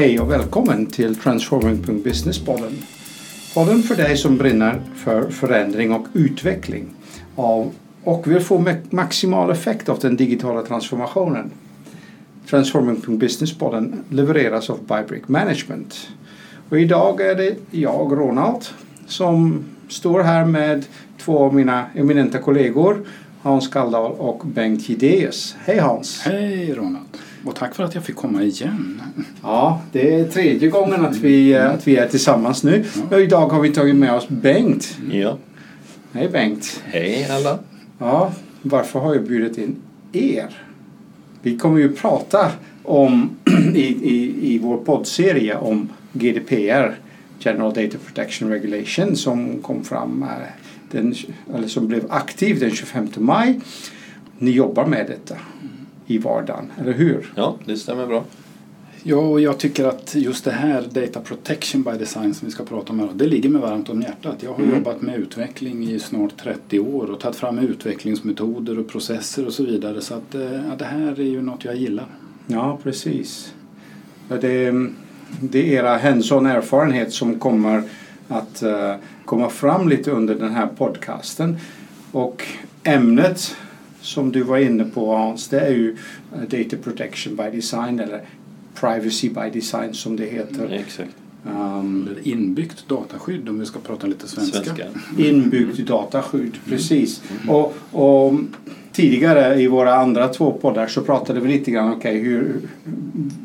Hej och välkommen till Transforming.Businesspodden. Podden för dig som brinner för förändring och utveckling av, och vill få maximal effekt av den digitala transformationen. Transforming.Businesspodden levereras av Bybrick Management. Och idag är det jag, Ronald, som står här med två av mina eminenta kollegor Hans Kalldal och Bengt Gideus. Hej Hans! Hej Ronald! Och tack för att jag fick komma igen. Ja, det är tredje gången att vi, mm. att vi är tillsammans nu. Ja. Och idag har vi tagit med oss Bengt. Ja. Hej Bengt! Hej alla! Ja, varför har jag bjudit in er? Vi kommer ju prata om i, i, i vår poddserie om GDPR, General Data Protection Regulation, som kom fram eh, den, eller som blev aktiv den 25 maj. Ni jobbar med detta i vardagen, eller hur? Ja, det stämmer bra. Ja, och jag tycker att just det här Data Protection by Design som vi ska prata om här, det ligger mig varmt om hjärtat. Jag har mm. jobbat med utveckling i snart 30 år och tagit fram utvecklingsmetoder och processer och så vidare. Så att, eh, ja, det här är ju något jag gillar. Ja, precis. Det, det är era hands-on erfarenhet som kommer att uh, komma fram lite under den här podcasten. Och ämnet som du var inne på Hans, det är ju uh, Data Protection by Design eller Privacy by Design som det heter. Mm, exakt. Um, eller inbyggt dataskydd om vi ska prata lite svenska. svenska. Inbyggt dataskydd, mm. precis. Mm. Och, och, tidigare i våra andra två poddar så pratade vi lite grann okay, hur,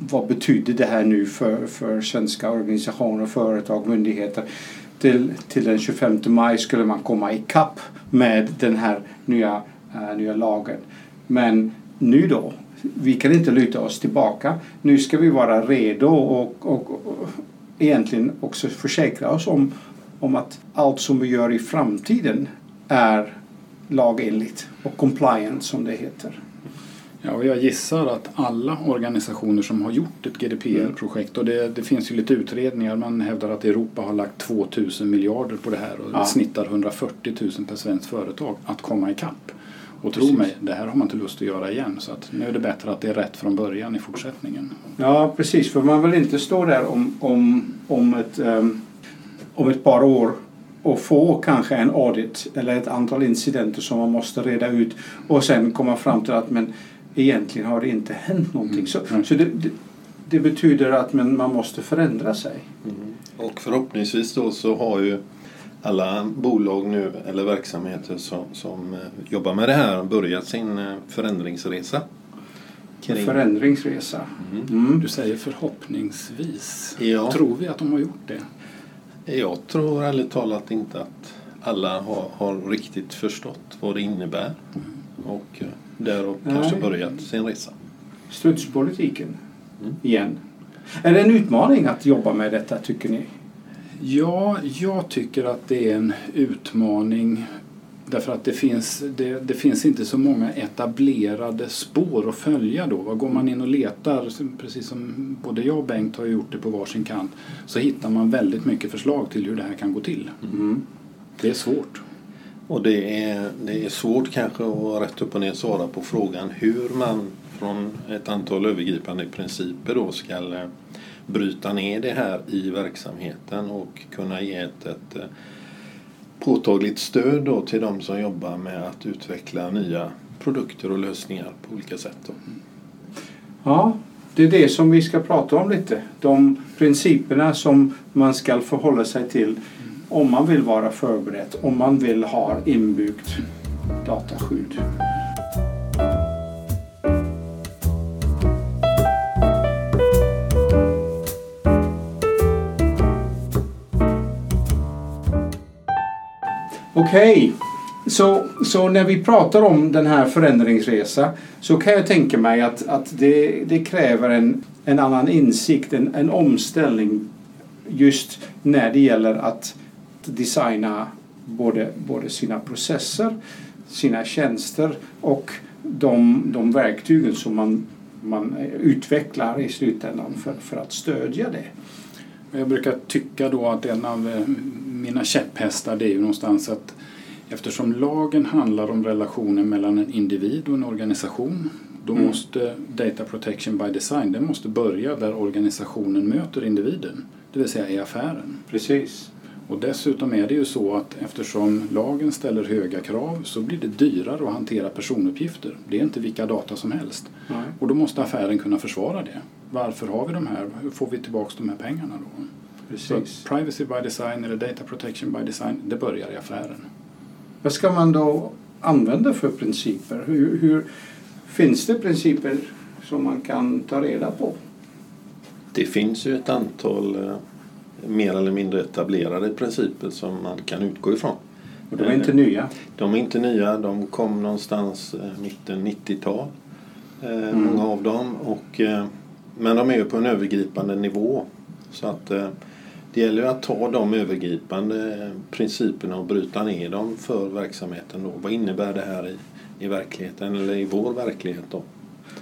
vad betyder det här nu för, för svenska organisationer, företag, myndigheter. Till, till den 25 maj skulle man komma i kapp med den här nya, uh, nya lagen. Men nu då, vi kan inte luta oss tillbaka. Nu ska vi vara redo och, och, och egentligen också försäkra oss om, om att allt som vi gör i framtiden är lagenligt och compliant som det heter. Ja, och jag gissar att alla organisationer som har gjort ett GDPR-projekt och det, det, finns ju lite utredningar, man hävdar att Europa har lagt 2000 miljarder på det här och ja. snittar 140 000 per svenskt företag att komma ikapp. Och tro precis. mig, det här har man inte lust att göra igen. Så att nu är det bättre att det är rätt från början i fortsättningen. Ja, precis. För man vill inte stå där om, om, om, ett, um, om ett par år och få kanske en audit eller ett antal incidenter som man måste reda ut och sen komma fram till att men egentligen har det inte hänt någonting. Mm. Så, mm. så det, det, det, betyder att man, man måste förändra sig. Mm. Och förhoppningsvis då så har ju alla bolag nu eller verksamheter som, som eh, jobbar med det här börjat sin eh, förändringsresa. Kring... Förändringsresa. Mm. Mm. Du säger förhoppningsvis. Ja. Tror vi att de har gjort det? Jag tror ärligt talat inte att alla har, har riktigt förstått vad det innebär. Mm. Och eh, därav kanske börjat sin resa. Strutspolitiken mm. igen. Är det en utmaning att jobba med detta tycker ni? Ja, jag tycker att det är en utmaning Därför att det finns, det, det, finns inte så många etablerade spår att följa då. Går man in och letar, precis som både jag och Bengt har gjort det på varsin kant, så hittar man väldigt mycket förslag till hur det här kan gå till. Mm. Det är svårt. Och det är, det är svårt kanske att rätt upp och ner svara på frågan hur man från ett antal övergripande principer då ska bryta ner det här i verksamheten och kunna ge ett, ett eh, påtagligt stöd då till de som jobbar med att utveckla nya produkter och lösningar på olika sätt. Då. Ja, det är det som vi ska prata om lite. De principerna som man ska förhålla sig till om man vill vara förberedd, om man vill ha inbyggt dataskydd. Okej, okay. så, så när vi pratar om den här förändringsresan så kan jag tänka mig att, att det, det kräver en, en annan insikt, en, en omställning just när det gäller att designa både, både sina processer, sina tjänster och de, de verktygen som man, man utvecklar i slutändan för, för att stödja det. Jag brukar tycka då att en av mina käpphästar det är ju någonstans att eftersom lagen handlar om relationen mellan en individ och en organisation Då Mm. måste Data Protection by Design den måste börja där organisationen möter individen, det vill säga i affären. Precis. Och dessutom är det ju så att eftersom lagen ställer höga krav så blir det dyrare att hantera personuppgifter. Det är inte vilka data som helst. Nej. Och då måste affären kunna försvara det. Varför har vi de här? Hur får vi tillbaka de här pengarna då? Så Precis. privacy by design eller data protection by design, det börjar i affären. Vad ska man då använda för principer? Hur, hur, finns det principer som man kan ta reda på? Det finns ju ett antal eh, mer eller mindre etablerade principer som man kan utgå ifrån. Och de är inte nya. De är inte nya, de kom någonstans eh, mitten 90-tal. Eh, Mm. Många av dem. Och, men de är ju på en övergripande nivå. Så att eh, det gäller att ta de övergripande eh, principerna och bryta ner dem för verksamheten. Då. Vad innebär det här i, i verkligheten eller i vår verklighet då?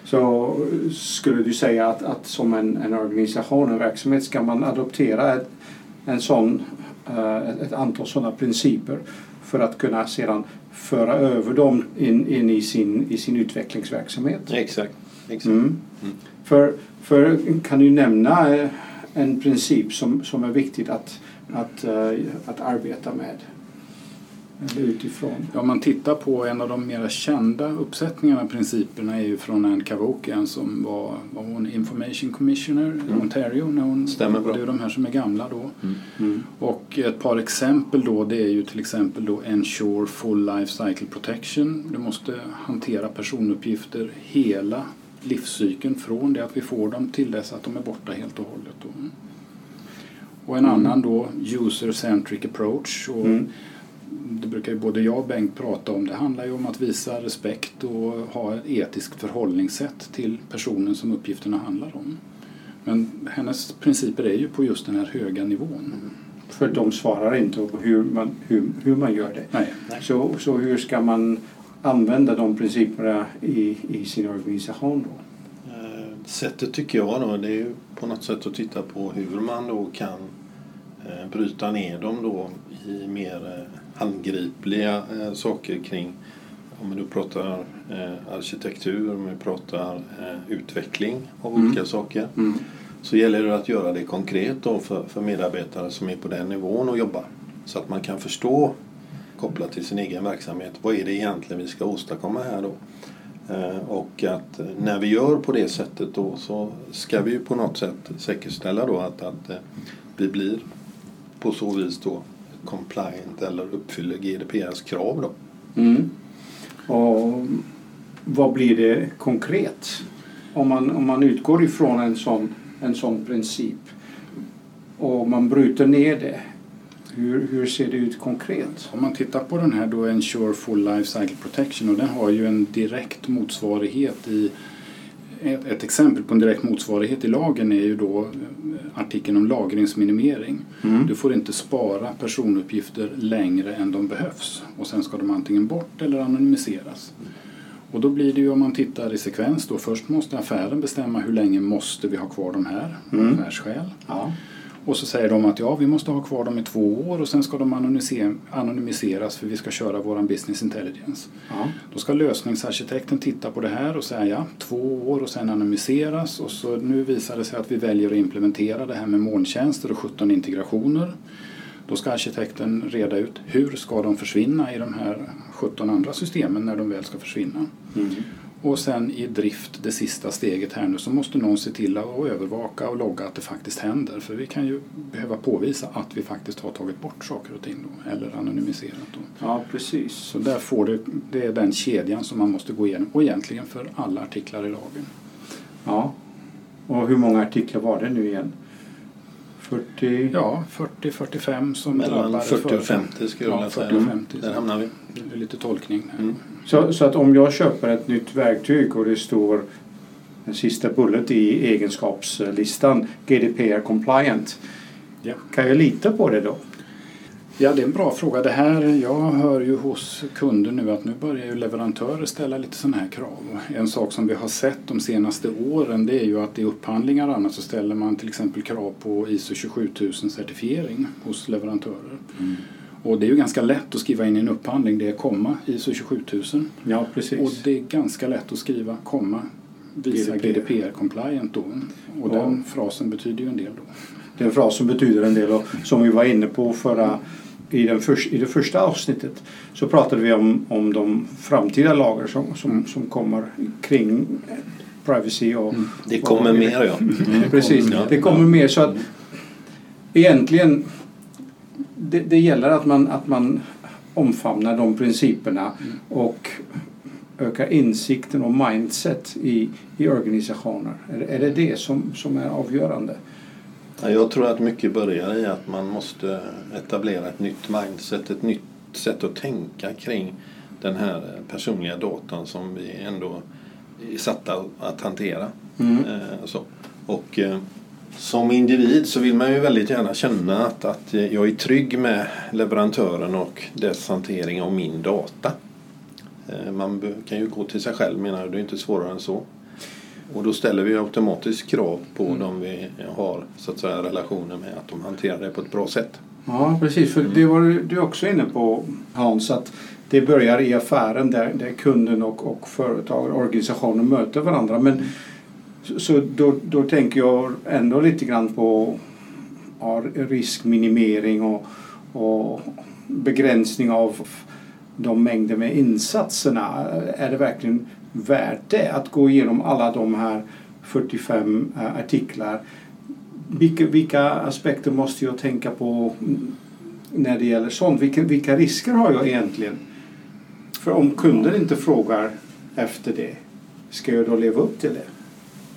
Så skulle du säga att, att som en, en organisation, en verksamhet, ska man adoptera ett, en sån, eh, ett, ett antal sådana principer för att kunna sedan föra över dem in, in i, sin, i sin utvecklingsverksamhet? Exakt. exakt. Mm. Mm. För, för kan du nämna eh, en princip som, som är viktigt att, att, eh, att arbeta med? Utifrån? Ja, Om man tittar på en av de mer kända uppsättningarna av principerna är ju från Anne Cavokian som var, var hon Information Commissioner i Ontario. När hon, Stämmer bra. Det är de här som är gamla då. Mm. Och ett par exempel då det är ju till exempel då Ensure Full Life Cycle Protection. Du måste hantera personuppgifter hela livscykeln från det att vi får dem till dess att de är borta helt och hållet. Då. Och en Mm. annan då User Centric Approach. Och Mm. Det brukar ju både jag och Bengt prata om. Det handlar ju om att visa respekt och ha ett etiskt förhållningssätt till personen som uppgifterna handlar om. Men hennes principer är ju på just den här höga nivån. För de svarar inte på hur man, hur, hur man gör det. Nej. Så, så hur ska man använda de principerna i, i sin organisation då? Eh, Sättet tycker jag då, det är på något sätt att titta på hur man då kan eh, bryta ner dem då i mer eh, handgripliga saker kring om då pratar eh, arkitektur, om vi pratar eh, utveckling av Mm. olika saker. Så gäller det att göra det konkret då för, för medarbetare som är på den nivån och jobbar. Så att man kan förstå kopplat till sin egen verksamhet. Vad är det egentligen vi ska åstadkomma här då? Eh, och att eh, när vi gör på det sättet då så ska vi ju på något sätt säkerställa då att, att eh, vi blir på så vis då compliant eller uppfyller GDPRs krav då. Mm. Och vad blir det konkret? Om man, om man utgår ifrån en sån, en sån princip och man bryter ner det. Hur, hur ser det ut konkret? Om man tittar på den här då Ensure Full Life Cycle Protection och den har ju en direkt motsvarighet i ett, ett exempel på en direkt motsvarighet i lagen är ju då eh, artikeln om lagringsminimering. Mm. Du får inte spara personuppgifter längre än de behövs och sen ska de antingen bort eller anonymiseras. Och då blir det ju om man tittar i sekvens då först måste affären bestämma hur länge måste vi ha kvar de här av Mm. affärsskäl. Ja. Och så säger de att ja, vi måste ha kvar dem i två år och sen ska de anonymise- anonymiseras för vi ska köra våran business intelligence. Ja. Då ska lösningsarkitekten titta på det här och säga ja, två år och sen anonymiseras och så nu visar det sig att vi väljer att implementera det här med molntjänster och 17 integrationer. Då ska arkitekten reda ut hur ska de försvinna i de här 17 andra systemen när de väl ska försvinna. Mm. Och sen i drift, det sista steget här nu, så måste någon se till att övervaka och logga att det faktiskt händer. För vi kan ju behöva påvisa att vi faktiskt har tagit bort saker och ting då, eller anonymiserat. Då. ja, precis. Så där får det, det är den kedjan som man måste gå igenom och egentligen för alla artiklar i lagen. Ja. Och hur många artiklar var det nu igen? 40? Ja, 40-45 som Mellan 40 och företag. 50 skulle jag Ja, vilja 40 säga. och 50. Där hamnar vi. Det är lite tolkning. Mm. Så, så att om jag köper ett nytt verktyg och det står den sista bullet i egenskapslistan GDPR compliant. Ja. Kan jag lita på det då? Ja, det är en bra fråga. Det här, jag hör ju hos kunder nu att nu börjar ju leverantörer ställa lite sådana här krav. En sak som vi har sett de senaste åren det är ju att i upphandlingar och annat så ställer man till exempel krav på ISO 27000 certifiering hos leverantörer. Och det är ju ganska lätt att skriva in i en upphandling. Det är komma ISO 27000. Ja, precis. Och det är ganska lätt att skriva komma visa GDPR. GDPR-compliant då. Och Ja. den frasen betyder ju en del då. Det är en fras som betyder en del och som vi var inne på förra, i, den förs, i det första avsnittet så pratade vi om, om de framtida lagar som, som, som kommer kring privacy och... Det kommer mer ja. Mm, Precis, Ja. det kommer mer så att egentligen det, det gäller att man, att man omfamnar de principerna och ökar insikten och mindset i, i organisationer. Är, är det det som, som är avgörande? Ja, Jag tror att mycket börjar i att man måste etablera ett nytt mindset, ett nytt sätt att tänka kring den här personliga datan som vi ändå är satta att hantera. Mm. Eh, så. Och eh, som individ så vill man ju väldigt gärna känna att, att jag är trygg med leverantören och dess hantering av min data. Eh, man kan ju gå till sig själv menar jag, det är inte svårare än så. Och då ställer vi automatiskt krav på Mm. dem vi har så att säga, relationer med att de hanterar det på ett bra sätt. Ja, precis. För det var du också inne på Hans, att det börjar i affären där, där kunden och, och företag och organisationer möter varandra. Men så, så då, då tänker jag ändå lite grann på ja, riskminimering och, och begränsning av de mängder med insatserna. Är det verkligen värt det att gå igenom alla de här 45 eh, artiklar? Vilka, vilka aspekter måste jag tänka på när det gäller sånt? Vilka, vilka risker har jag egentligen? För om kunden inte frågar efter det, ska jag då leva upp till det?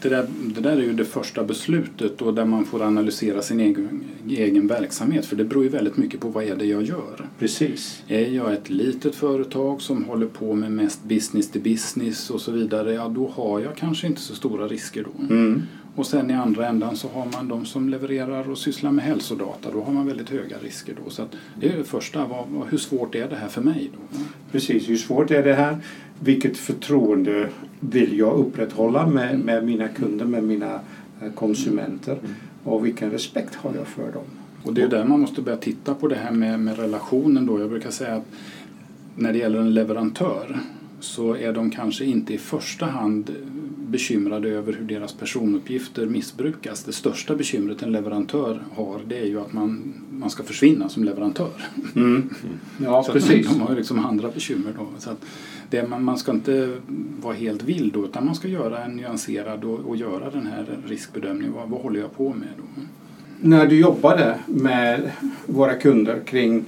Det där, det där är ju det första beslutet och där man får analysera sin egen, egen verksamhet. För det beror ju väldigt mycket på vad är det jag gör. Precis. Är jag ett litet företag som håller på med mest business to business och så vidare, ja då har jag kanske inte så stora risker då. Mm. Och sen i andra ändan så har man de som levererar och sysslar med hälsodata. Då har man väldigt höga risker då. Så det är det första. Vad, hur svårt är det här för mig då? Precis, hur svårt är det här? Vilket förtroende vill jag upprätthålla med, med mina kunder, med mina eh, konsumenter? Och vilken respekt har jag för dem? Och det är där man måste börja titta på det här med, med relationen då. Jag brukar säga att när det gäller en leverantör så är de kanske inte i första hand bekymrade över hur deras personuppgifter missbrukas. Det största bekymret en leverantör har det är ju att man, man ska försvinna som leverantör. Mm. Ja, så precis. De har ju liksom andra bekymmer då. Så att det, man, man ska inte vara helt vild då utan man ska göra en nyanserad och, och göra den här riskbedömningen. Vad, vad håller jag på med då? När du jobbade med våra kunder kring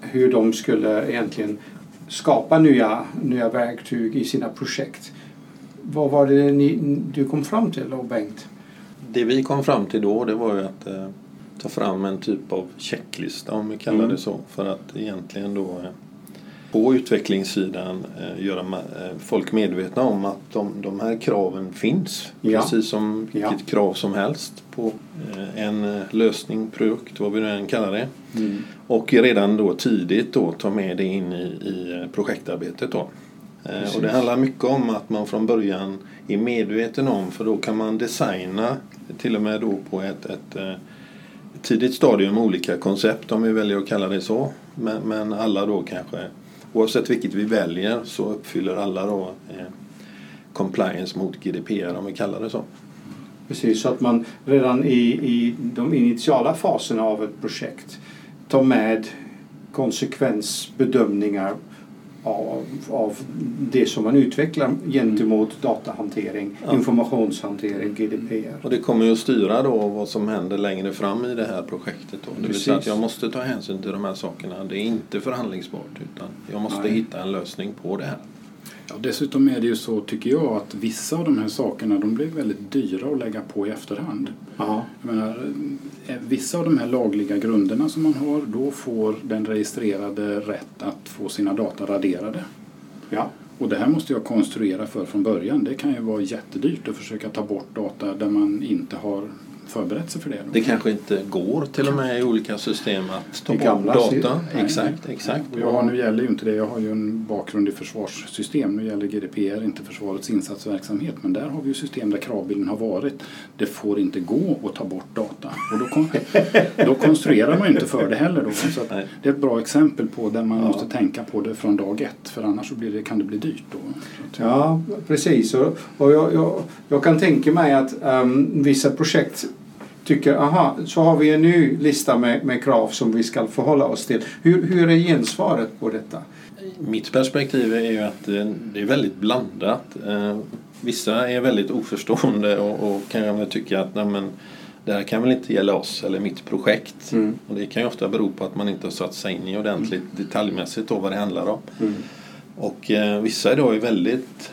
hur de skulle egentligen skapa nya, nya verktyg i sina projekt. Vad var det ni, du kom fram till då, Bengt? Det vi kom fram till då det var ju att eh, ta fram en typ av checklista om vi kallar Mm. det så. För att egentligen då eh, på utvecklingssidan eh, göra eh, folk medvetna om att de, de här kraven finns. Ja. Precis som Ja. vilket krav som helst på eh, en eh, lösning, produkt, vad vi nu än kallar det. Mm. Och redan då tidigt då ta med det in i, i eh, projektarbetet då. Eh, Precis. Och det handlar mycket om att man från början är medveten om för då kan man designa till och med då på ett, ett, eh, tidigt stadium olika koncept om vi väljer att kalla det så. Men, men alla då kanske oavsett vilket vi väljer så uppfyller alla då eh, compliance mot GDPR om vi kallar det så. Precis, så att man redan i, i de initiala faserna av ett projekt tar med konsekvensbedömningar av, av det som man utvecklar gentemot datahantering, Ja. informationshantering, GDPR. Och det kommer ju att styra då vad som händer längre fram i det här projektet. Då. Det vill säga att Precis. jag måste ta hänsyn till de här sakerna. Det är inte förhandlingsbart utan jag måste Nej. hitta en lösning på det här. Ja, dessutom är det ju så, tycker jag, att vissa av de här sakerna de blir väldigt dyra att lägga på i efterhand. Ja, Jag menar, vissa av de här lagliga grunderna som man har, då får den registrerade rätt att få sina data raderade. ja, Och det här måste jag konstruera för från början. Det kan ju vara jättedyrt att försöka ta bort data där man inte har förberett sig för det. Då. Det kanske inte går till och med i olika system att ta bort gamla data. Exakt, exakt. Jag har, nu gäller ju inte det, jag har ju en bakgrund i försvarssystem. Nu gäller GDPR inte försvarets insatsverksamhet men där har vi ju system där kravbilden har varit det får inte gå att ta bort data. Och då, kon då konstruerar man ju inte för det heller. Då. Så det är ett bra exempel på där man Ja. måste tänka på det från dag ett för annars så blir det, kan det bli dyrt. Då. Ja, precis. Och, jag, jag, jag kan tänka mig att ehm, vissa projekt tycker, aha, så har vi en ny lista med, med krav som vi ska förhålla oss till. Hur, hur är gensvaret på detta? Mitt perspektiv är ju att eh, det är väldigt blandat. Eh, Vissa är väldigt oförstående och, och kan tycka att nej, men, det här kan väl inte gälla oss eller mitt projekt. Mm. Och det kan ju ofta bero på att man inte har satt sig in i ordentligt detaljmässigt då vad det handlar om. Mm. Och eh, vissa idag är väldigt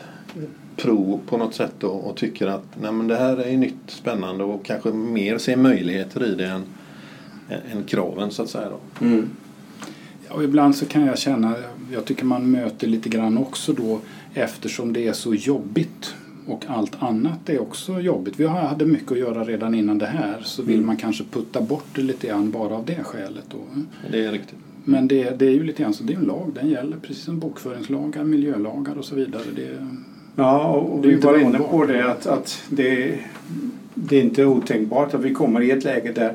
pro på något sätt då, och tycker att nej, men det här är nytt, spännande och kanske mer ser möjligheter i det än, än kraven så att säga. Då. Mm. Ja, och ibland så kan jag känna, jag tycker man möter lite grann också då eftersom det är så jobbigt och allt annat är också jobbigt. Vi hade mycket att göra redan innan det här så vill Mm. man kanske putta bort det lite grann bara av det skälet. Då. Det är riktigt. Men det, det är ju lite grann så, det är en lag, den gäller precis som bokföringslagar, miljölagar och så vidare. Det, Ja, och, vi var inne på det att, att det, det är inte otänkbart att vi kommer i ett läge där,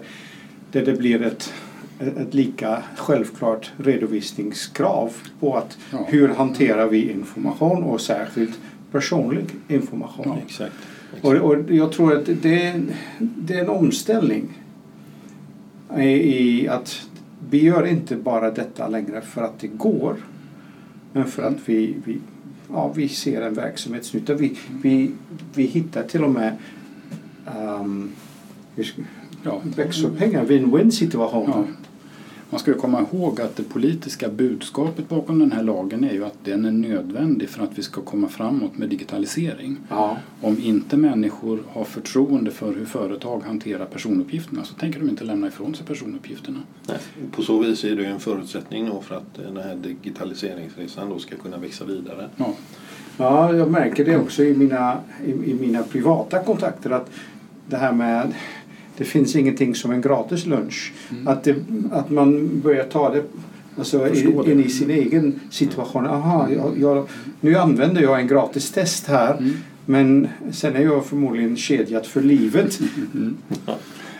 där det blir ett, ett lika självklart redovisningskrav på att Ja. hur hanterar vi information och särskilt personlig information. Ja. Exakt. Och, och jag tror att det är, det är en omställning i, i att vi gör inte bara detta längre för att det går men för att vi, vi, ja, vi ser en verksamhetsnytta. Vi, vi, vi hittar till och med um, ja, växelpengar, win-win situationer. Ja. Man ska ju komma ihåg att det politiska budskapet bakom den här lagen är ju att den är nödvändig för att vi ska komma framåt med digitalisering. Ja. Om inte människor har förtroende för hur företag hanterar personuppgifterna så tänker de inte lämna ifrån sig personuppgifterna. Nej, På så vis är det ju en förutsättning då för att den här digitaliseringsresan då ska kunna växa vidare. Ja, Ja, jag märker det också i mina, i, i mina privata kontakter att det här med det finns ingenting som en gratis lunch. Att, det, att man börjar ta det alltså, in i sin egen situation. Aha, jag, jag, nu använder jag en gratis test här Mm. Men sen är jag förmodligen kedjat för livet.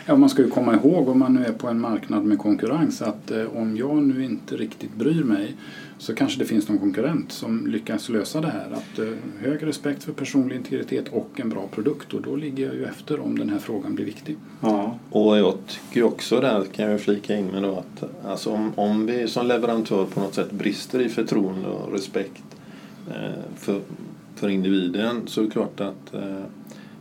Ja, man ska ju komma ihåg om man nu är på en marknad med konkurrens att eh, om jag nu inte riktigt bryr mig så kanske det finns någon konkurrent som lyckas lösa det här. Att eh, hög respekt för personlig integritet och en bra produkt och då ligger jag ju efter om den här frågan blir viktig. Ja. Och jag tycker också där kan jag flika in med då att alltså om, om vi som leverantör på något sätt brister i förtroende och respekt eh, för, för individen så är det klart att eh,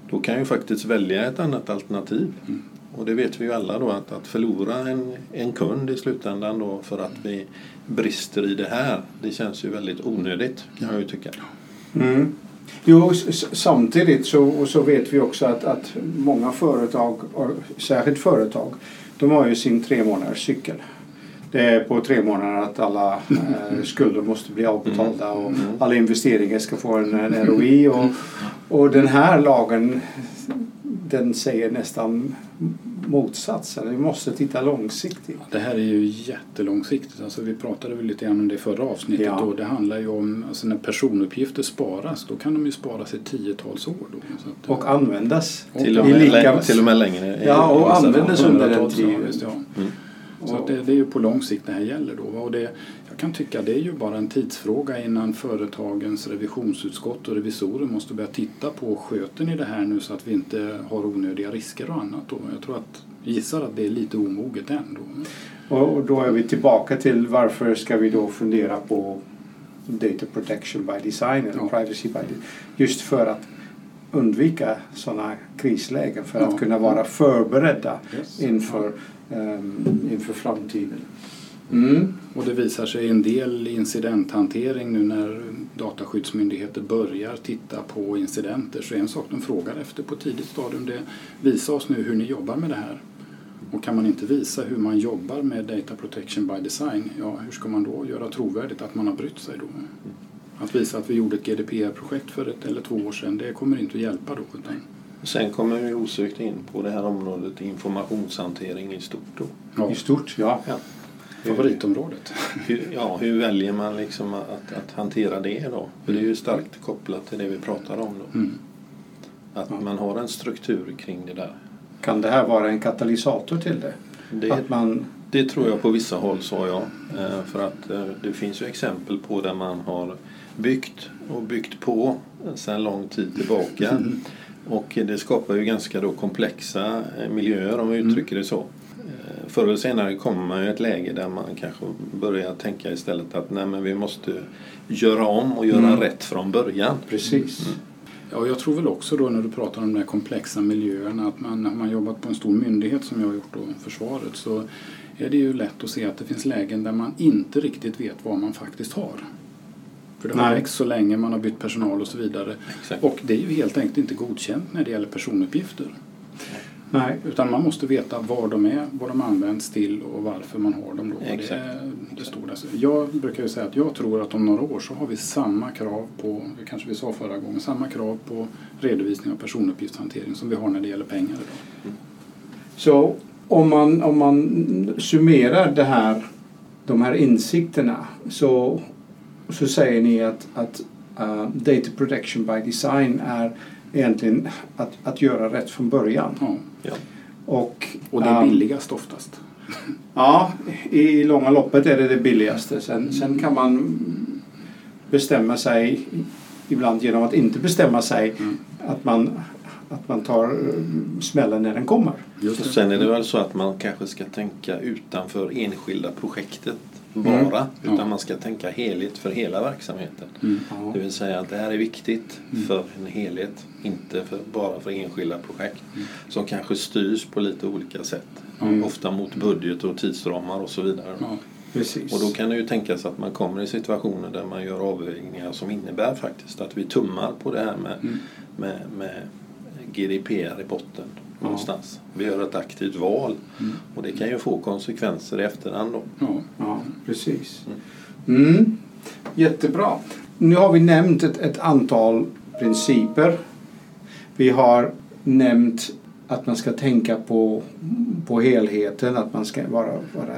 då kan jag ju faktiskt välja ett annat alternativ. Mm. Och det vet vi ju alla då att, att förlora en, en kund i slutändan då för att vi brister i det här det känns ju väldigt onödigt kan jag ju tycka. Mm. Jo, samtidigt så, och så vet vi också att, att många företag, särskilt företag, de har ju sin tre månaders cykel. Det är på tre månader att alla eh, skulder måste bli avbetalda och Mm. alla investeringar ska få en, en ROI. Och, och den här lagen den säger nästan motsatsen. Vi måste titta långsiktigt. Det här är ju jättelångsiktigt. Alltså vi pratade väl lite grann om det i förra avsnittet. Ja. Och det handlar ju om alltså när personuppgifter sparas då kan de ju sparas i tiotals år. Då. Så att, Och användas. Till och I med, lika- till och med längre. Ja, och användes under den tiden. visst, ja. Så det, det är ju på lång sikt det här gäller då. Och det, jag kan tycka det är ju bara en tidsfråga innan företagens revisionsutskott och revisorer måste börja titta på sköter ni det här nu så att vi inte har onödiga risker och annat. Då. Jag tror att, gissar att det är lite omoget än då. Och och då är vi tillbaka till varför ska vi då fundera på data protection by design eller Ja. privacy by design. Just för att undvika sådana krislägen för att kunna vara förberedda Yes. inför, ehm, inför framtiden. Mm. Och det visar sig en del incidenthantering nu när dataskyddsmyndigheter börjar titta på incidenter så är en sak de frågar efter på tidigt stadium det visa oss nu hur ni jobbar med det här. Och kan man inte visa hur man jobbar med data protection by design, ja hur ska man då göra trovärdigt att man har brytt sig då? Att visa att vi gjorde ett GDPR-projekt för ett eller två år sedan, det kommer inte att hjälpa då. Utan Sen kommer vi osökt in på det här området informationshantering i stort. Då. Ja, I stort, ja. Ja. favoritområdet. Hur, ja, hur väljer man liksom att, att hantera det då? För det är ju starkt kopplat till det vi pratar om då. Mm. Att man har en struktur kring det där. Kan det här vara en katalysator till det? Det, Att man, det tror jag på vissa håll sa jag. Eh, För att eh, det finns ju exempel på där man har byggt och byggt på sedan lång tid tillbaka. Och det skapar ju ganska då komplexa eh, miljöer om vi uttrycker det så. Förr eller senare kommer man ju ett läge där man kanske börjar tänka istället att nej men vi måste göra om och göra Mm. rätt från början. precis. Ja, och jag tror väl också då när du pratar om de här komplexa miljöerna att man, när man jobbat på en stor myndighet som jag har gjort då, Försvaret, så är det ju lätt att se att det finns lägen där man inte riktigt vet vad man faktiskt har. För det har växt så länge, man har bytt personal och så vidare. Exakt. Och det är ju helt enkelt inte godkänt när det gäller personuppgifter. Nej. Utan man måste veta var de är, vad de används till och varför man har dem. Då. Exakt. Det, det står där. Jag brukar ju säga att jag tror att om några år så har vi samma krav på, det kanske vi sa förra gången, samma krav på redovisning av personuppgiftshantering som vi har när det gäller pengar idag. Så om man, om man summerar det här, de här insikterna så, så säger ni att, att uh, data protection by design är egentligen att, att göra rätt från början. Ja. Ja. Och, Och det är um, billigast oftast. Ja, i långa loppet är det det billigaste. Sen, sen kan man bestämma sig ibland genom att inte bestämma sig Mm. att, man, att man tar eh, smällen när den kommer. Just Och det. sen är det väl så att man kanske ska tänka utanför enskilda projektet bara. Mm. Utan Ja. man ska tänka helhet för hela verksamheten. Mm. Det vill säga att det här är viktigt Mm. för en helhet. Inte för, bara för enskilda projekt. Mm. Som kanske styrs på lite olika sätt. Mm. Ofta mot budget och tidsramar och så vidare. Ja. Precis. Och då kan det ju tänkas att man kommer i situationer där man gör avvägningar som innebär faktiskt att vi tummar på det här med, Mm. med, med GDPR i botten. Någonstans. Vi gör ett aktivt val Mm. och det kan ju få konsekvenser i efterhand då. Ja. Precis. Mm. Jättebra. Nu har vi nämnt ett, ett antal principer. Vi har nämnt att man ska tänka på, på helheten, att man ska vara, vara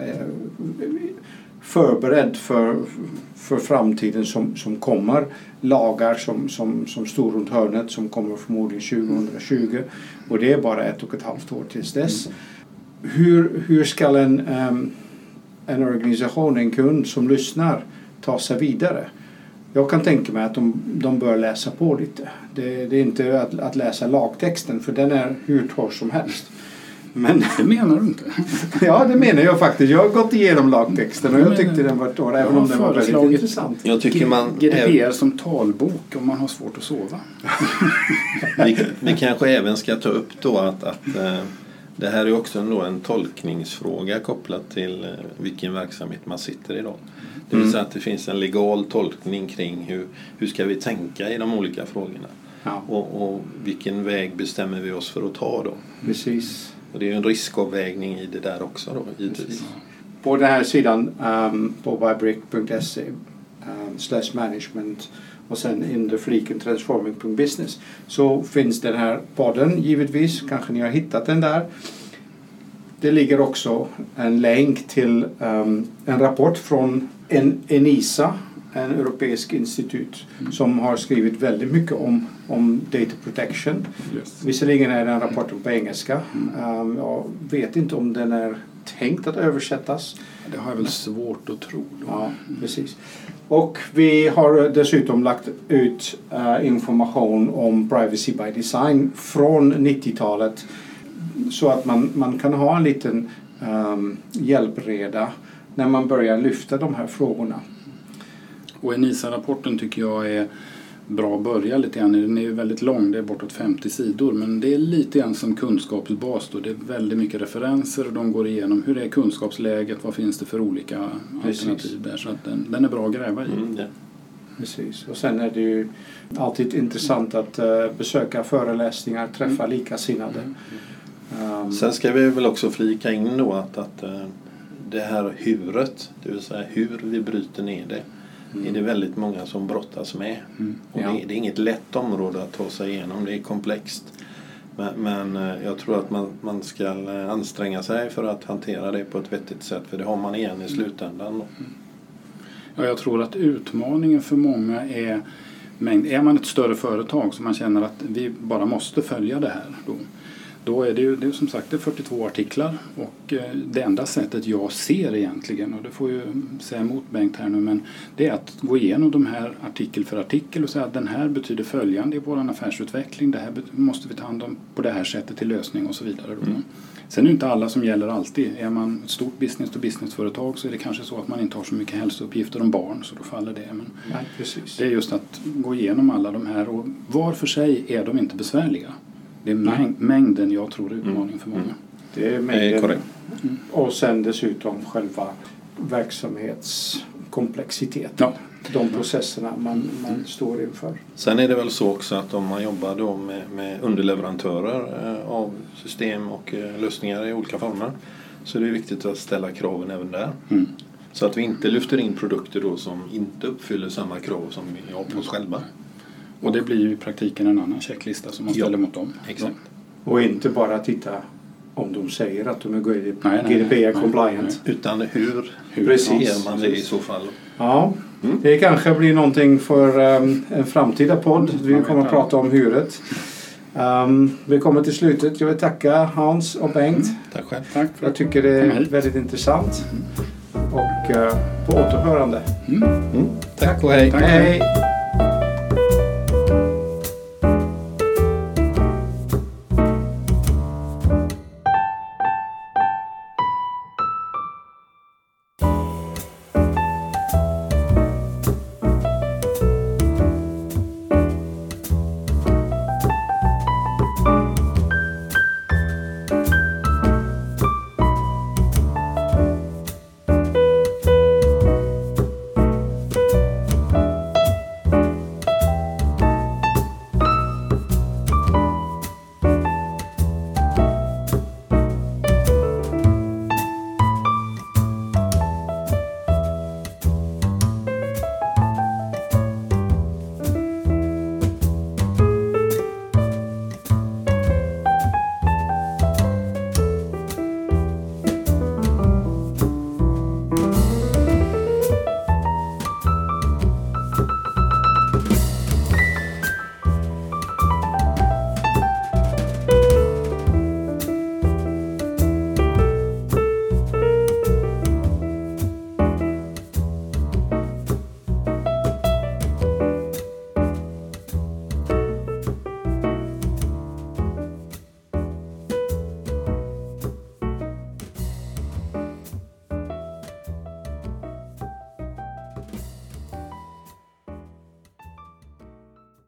förberedd för, för framtiden som, som kommer. Lagar som, som, som står runt hörnet som kommer förmodligen 2020 och det är bara ett och ett halvt år tills dess. Hur, hur ska en, ehm, en organisation, en kund som lyssnar ta sig vidare? Jag kan tänka mig att de, de bör läsa på lite. Det, det är inte att, att läsa lagtexten för den är hur torr som helst. Men Det menar du inte? ja, det menar jag faktiskt. Jag har gått igenom lagtexten och jag tyckte den var torr även om den var väldigt intressant. Jag tycker man... GDPR som talbok om man har svårt att sova. Vi, vi kanske även ska ta upp då att, att eh, det här är också en, då en tolkningsfråga kopplat till eh, vilken verksamhet man sitter i då. Det vill Mm. säga att det finns en legal tolkning kring hur, hur ska vi tänka i de olika frågorna. Ja, Och, och vilken väg bestämmer vi oss för att ta då? precis. Och det är ju en riskavvägning i det där också då givetvis. På den här sidan um, på bybrick.se um, ehm, slash management och sen under fliken transforming.business så finns den här podden givetvis. Kanske ni har hittat den där. Det ligger också en länk till um, en rapport från en, Enisa, en europeisk institut som har skrivit väldigt mycket om, om data protection. Yes. Visserligen är den rapporten på engelska. Um, jag vet inte om den är tänkt att översättas. Det har jag väl svårt att tro. Då. Ja, precis. Och vi har dessutom lagt ut eh, information om privacy by design från 90-talet så att man, man kan ha en liten um, hjälpreda när man börjar lyfta de här frågorna. Och Enisa-rapporten tycker jag är bra att börja lite grann. Den är ju väldigt lång, det är bortåt 50 sidor. Men det är lite grann som kunskapsbas då. Det är väldigt mycket referenser och de går igenom hur är kunskapsläget, vad finns det för olika Precis. alternativ där. Så att den, den är bra att gräva i. Mm, ja. Precis. Och sen är det ju alltid intressant att eh, besöka föreläsningar, träffa likasinnade. Um, Sen ska vi väl också flika in då att, att eh, det här huret, det vill säga hur vi bryter ner det, är det väldigt många som brottas med. Mm. Och Ja. det, det är inget lätt område att ta sig igenom, det är komplext. Men, men eh, jag tror att man, man ska eh, anstränga sig för att hantera det på ett vettigt sätt för det har man igen i slutändan. Ja, jag tror att utmaningen för många är mängd. Är man ett större företag så man känner att vi bara måste följa det här. Då, då är det ju det är som sagt det är 42 artiklar och eh, det enda sättet jag ser egentligen och det får ju säga emot Bengt här nu men det är att gå igenom de här artikel för artikel och säga att den här betyder följande i vår affärsutveckling. Det här måste vi ta hand om på det här sättet till lösning och så vidare. Mm. Sen är det inte alla som gäller alltid. Är man ett stort business to business-företag så är det kanske så att man inte har så mycket hälsouppgifter om barn så då faller det. Men Nej. Det är just att gå igenom alla de här och var för sig är de inte besvärliga. Det är mäng mängden jag tror är utmaningen för många. Det är mängden. korrekt. Mm. Och sen dessutom själva verksamhetskomplexiteten. Ja. De processerna man, man står inför. Sen är det väl så också att om man jobbar då med, med underleverantörer eh, av system och eh, lösningar i olika former så är det viktigt att ställa kraven även där. Mm. Så att vi inte lyfter in produkter då som inte uppfyller samma krav som vi har på oss själva. Och det blir ju i praktiken en annan checklista som man ställer ja, mot dem. Exakt. Och inte bara titta om de säger att de är GDPR compliant. Utan hur, hur Precis. man det i så fall. Ja, mm. det kanske blir någonting för um, en framtida podd. Vi kommer att prata om huret. Um, vi kommer till slutet. Jag vill tacka Hans och Bengt. Mm. Tack själv. Tack jag tycker det är väldigt intressant. Och uh, på återhörande. Mm. Tack och hej. Tack. hej.